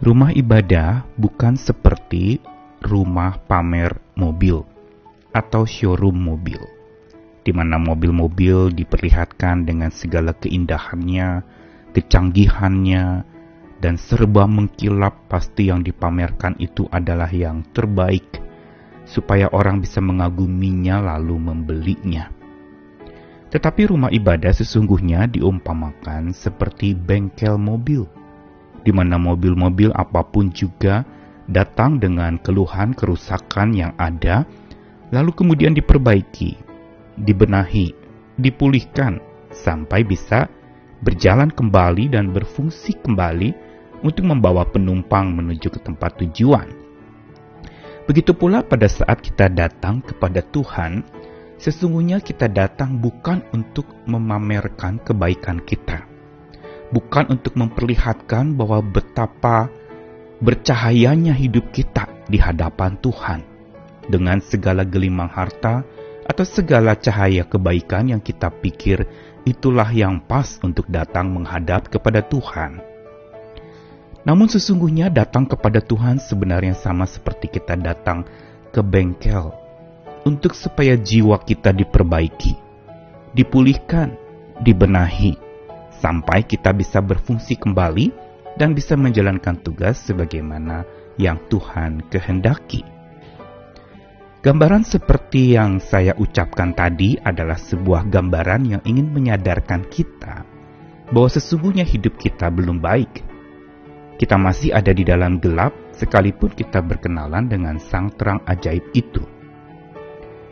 Rumah ibadah bukan seperti rumah pamer mobil atau showroom mobil, di mana mobil-mobil diperlihatkan dengan segala keindahannya, kecanggihannya, dan serba mengkilap pasti yang dipamerkan itu adalah yang terbaik, supaya orang bisa mengaguminya lalu membelinya. Tetapi rumah ibadah sesungguhnya diumpamakan seperti bengkel mobil di mana mobil-mobil apa pun juga datang dengan keluhan kerusakan yang ada, lalu kemudian diperbaiki, dibenahi, dipulihkan sampai bisa berjalan kembali dan berfungsi kembali untuk membawa penumpang menuju ke tempat tujuan. Begitu pula pada saat kita datang kepada Tuhan, sesungguhnya kita datang bukan untuk memamerkan kebaikan kita bukan untuk memperlihatkan bahwa betapa bercahayanya hidup kita di hadapan Tuhan dengan segala gelimang harta atau segala cahaya kebaikan yang kita pikir itulah yang pas untuk datang menghadap kepada Tuhan. Namun sesungguhnya datang kepada Tuhan sebenarnya sama seperti kita datang ke bengkel untuk supaya jiwa kita diperbaiki, dipulihkan, dibenahi, sampai kita bisa berfungsi kembali dan bisa menjalankan tugas sebagaimana yang Tuhan kehendaki. Gambaran seperti yang saya ucapkan tadi adalah sebuah gambaran yang ingin menyadarkan kita bahwa sesungguhnya hidup kita belum baik. Kita masih ada di dalam gelap sekalipun kita berkenalan dengan sang terang ajaib itu.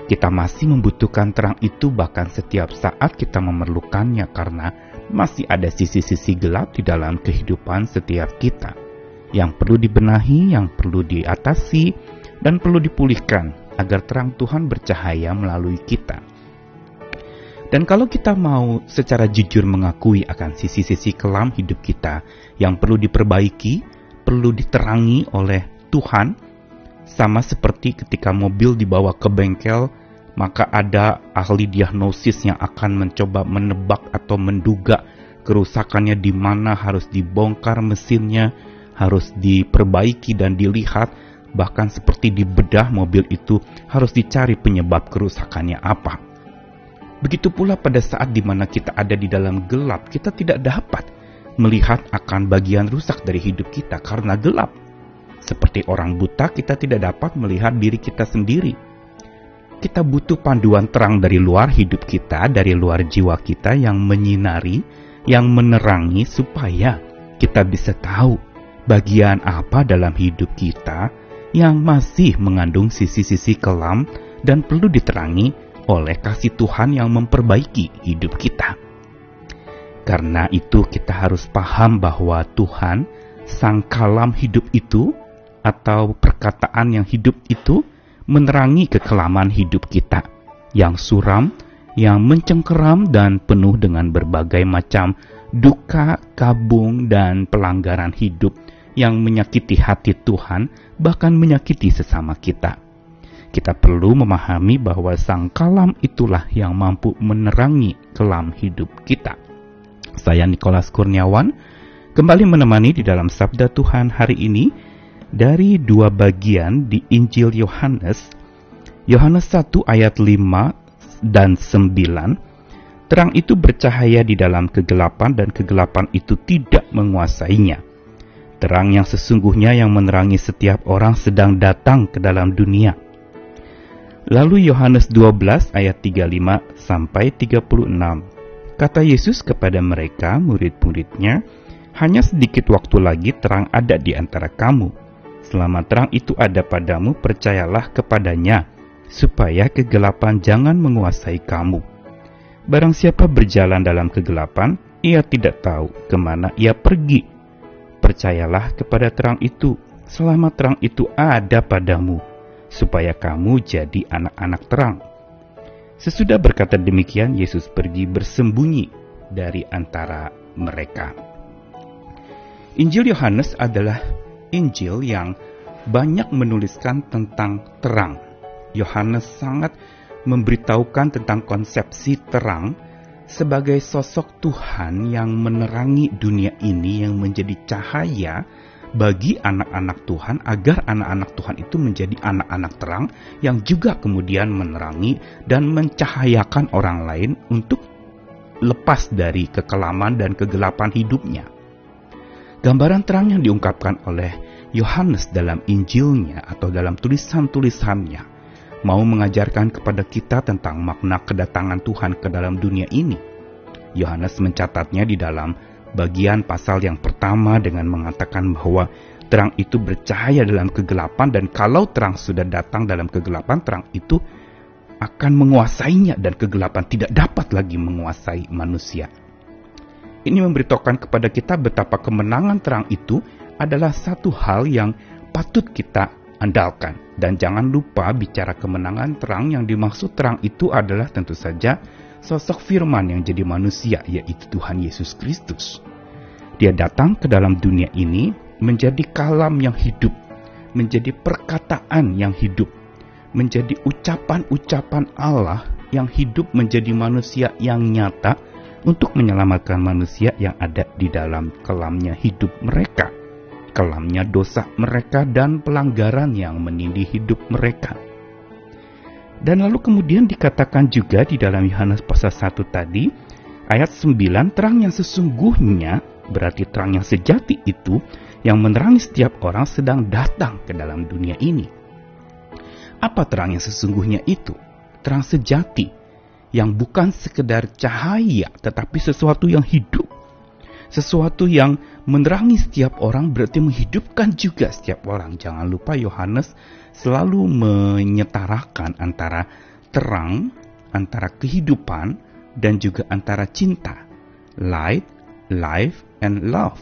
Kita masih membutuhkan terang itu bahkan setiap saat kita memerlukannya karena masih ada sisi-sisi gelap di dalam kehidupan setiap kita yang perlu dibenahi, yang perlu diatasi, dan perlu dipulihkan agar terang Tuhan bercahaya melalui kita. Dan kalau kita mau secara jujur mengakui akan sisi-sisi kelam hidup kita yang perlu diperbaiki, perlu diterangi oleh Tuhan, sama seperti ketika mobil dibawa ke bengkel maka ada ahli diagnosis yang akan mencoba menebak atau menduga kerusakannya di mana harus dibongkar mesinnya, harus diperbaiki dan dilihat, bahkan seperti di bedah mobil itu harus dicari penyebab kerusakannya apa. Begitu pula pada saat di mana kita ada di dalam gelap, kita tidak dapat melihat akan bagian rusak dari hidup kita karena gelap. Seperti orang buta, kita tidak dapat melihat diri kita sendiri kita butuh panduan terang dari luar hidup kita, dari luar jiwa kita yang menyinari, yang menerangi supaya kita bisa tahu bagian apa dalam hidup kita yang masih mengandung sisi-sisi kelam dan perlu diterangi oleh kasih Tuhan yang memperbaiki hidup kita. Karena itu kita harus paham bahwa Tuhan, sang kalam hidup itu, atau perkataan yang hidup itu, menerangi kekelaman hidup kita yang suram, yang mencengkeram dan penuh dengan berbagai macam duka, kabung, dan pelanggaran hidup yang menyakiti hati Tuhan, bahkan menyakiti sesama kita. Kita perlu memahami bahwa sang kalam itulah yang mampu menerangi kelam hidup kita. Saya Nikolas Kurniawan, kembali menemani di dalam Sabda Tuhan hari ini, dari dua bagian di Injil Yohanes, Yohanes 1 ayat 5 dan 9, terang itu bercahaya di dalam kegelapan dan kegelapan itu tidak menguasainya. Terang yang sesungguhnya yang menerangi setiap orang sedang datang ke dalam dunia. Lalu Yohanes 12 ayat 35 sampai 36. Kata Yesus kepada mereka, murid-muridnya, hanya sedikit waktu lagi terang ada di antara kamu Selama terang itu ada padamu, percayalah kepadanya, supaya kegelapan jangan menguasai kamu. Barang siapa berjalan dalam kegelapan, ia tidak tahu ke mana ia pergi. Percayalah kepada terang itu, selama terang itu ada padamu, supaya kamu jadi anak-anak terang. Sesudah berkata demikian, Yesus pergi bersembunyi dari antara mereka. Injil Yohanes adalah Injil yang banyak menuliskan tentang terang. Yohanes sangat memberitahukan tentang konsepsi terang sebagai sosok Tuhan yang menerangi dunia ini yang menjadi cahaya bagi anak-anak Tuhan agar anak-anak Tuhan itu menjadi anak-anak terang yang juga kemudian menerangi dan mencahayakan orang lain untuk lepas dari kekelaman dan kegelapan hidupnya. Gambaran terang yang diungkapkan oleh Yohanes dalam Injilnya atau dalam tulisan-tulisannya mau mengajarkan kepada kita tentang makna kedatangan Tuhan ke dalam dunia ini. Yohanes mencatatnya di dalam bagian pasal yang pertama dengan mengatakan bahwa terang itu bercahaya dalam kegelapan dan kalau terang sudah datang dalam kegelapan, terang itu akan menguasainya dan kegelapan tidak dapat lagi menguasai manusia. Ini memberitahukan kepada kita betapa kemenangan terang itu adalah satu hal yang patut kita andalkan. Dan jangan lupa bicara kemenangan terang yang dimaksud terang itu adalah tentu saja sosok firman yang jadi manusia yaitu Tuhan Yesus Kristus. Dia datang ke dalam dunia ini menjadi kalam yang hidup, menjadi perkataan yang hidup, menjadi ucapan-ucapan Allah yang hidup menjadi manusia yang nyata untuk menyelamatkan manusia yang ada di dalam kelamnya hidup mereka, kelamnya dosa mereka dan pelanggaran yang menindih hidup mereka. Dan lalu kemudian dikatakan juga di dalam Yohanes pasal 1 tadi, ayat 9, terang yang sesungguhnya berarti terang yang sejati itu yang menerangi setiap orang sedang datang ke dalam dunia ini. Apa terang yang sesungguhnya itu? Terang sejati yang bukan sekedar cahaya tetapi sesuatu yang hidup. Sesuatu yang menerangi setiap orang berarti menghidupkan juga setiap orang. Jangan lupa Yohanes selalu menyetarakan antara terang, antara kehidupan, dan juga antara cinta. Light, life, and love.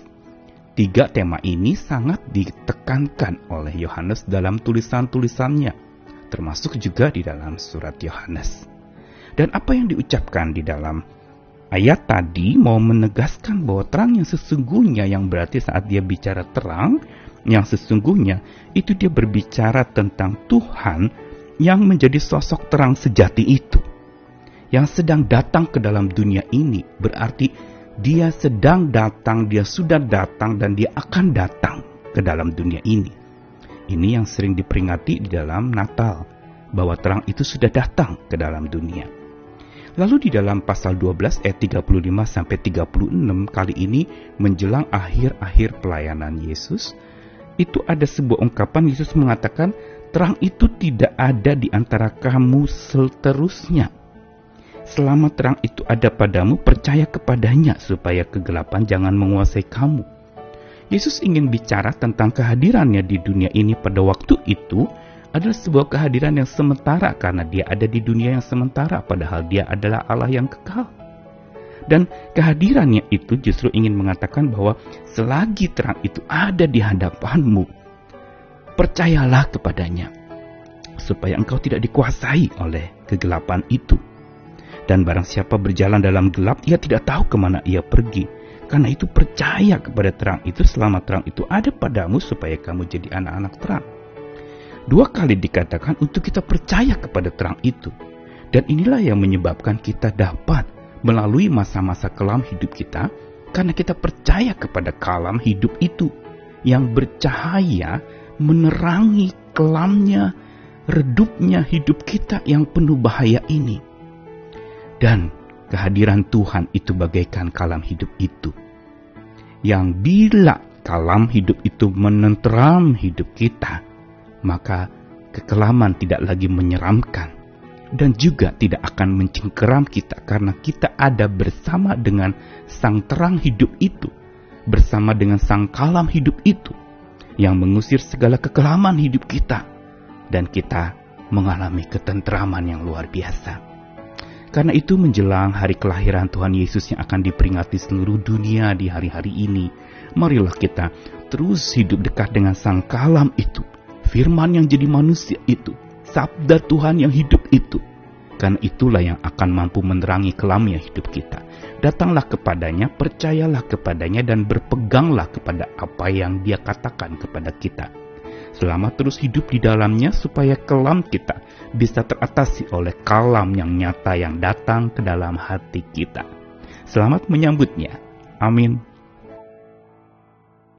Tiga tema ini sangat ditekankan oleh Yohanes dalam tulisan-tulisannya, termasuk juga di dalam surat Yohanes. Dan apa yang diucapkan di dalam ayat tadi mau menegaskan bahwa terang yang sesungguhnya yang berarti saat dia bicara terang, yang sesungguhnya itu dia berbicara tentang Tuhan yang menjadi sosok terang sejati itu. Yang sedang datang ke dalam dunia ini berarti dia sedang datang, dia sudah datang dan dia akan datang ke dalam dunia ini. Ini yang sering diperingati di dalam Natal, bahwa terang itu sudah datang ke dalam dunia. Lalu di dalam pasal 12 ayat 35 sampai 36 kali ini menjelang akhir-akhir pelayanan Yesus, itu ada sebuah ungkapan Yesus mengatakan, terang itu tidak ada di antara kamu seterusnya. Selama terang itu ada padamu, percaya kepadanya supaya kegelapan jangan menguasai kamu. Yesus ingin bicara tentang kehadirannya di dunia ini pada waktu itu adalah sebuah kehadiran yang sementara karena dia ada di dunia yang sementara padahal dia adalah Allah yang kekal. Dan kehadirannya itu justru ingin mengatakan bahwa selagi terang itu ada di hadapanmu, percayalah kepadanya, supaya engkau tidak dikuasai oleh kegelapan itu. Dan barang siapa berjalan dalam gelap, ia tidak tahu ke mana ia pergi. Karena itu percaya kepada terang itu selama terang itu ada padamu supaya kamu jadi anak-anak terang. Dua kali dikatakan untuk kita percaya kepada terang itu. Dan inilah yang menyebabkan kita dapat melalui masa-masa kelam hidup kita karena kita percaya kepada kalam hidup itu yang bercahaya menerangi kelamnya, redupnya hidup kita yang penuh bahaya ini. Dan kehadiran Tuhan itu bagaikan kalam hidup itu. Yang bila kalam hidup itu menenteram hidup kita, maka kekelaman tidak lagi menyeramkan dan juga tidak akan mencengkeram kita karena kita ada bersama dengan sang terang hidup itu, bersama dengan sang kalam hidup itu yang mengusir segala kekelaman hidup kita dan kita mengalami ketentraman yang luar biasa. Karena itu menjelang hari kelahiran Tuhan Yesus yang akan diperingati seluruh dunia di hari-hari ini, marilah kita terus hidup dekat dengan sang kalam itu, firman yang jadi manusia itu, sabda Tuhan yang hidup itu. Karena itulah yang akan mampu menerangi kelamnya hidup kita. Datanglah kepadanya, percayalah kepadanya, dan berpeganglah kepada apa yang dia katakan kepada kita. Selamat terus hidup di dalamnya supaya kelam kita bisa teratasi oleh kalam yang nyata yang datang ke dalam hati kita. Selamat menyambutnya. Amin.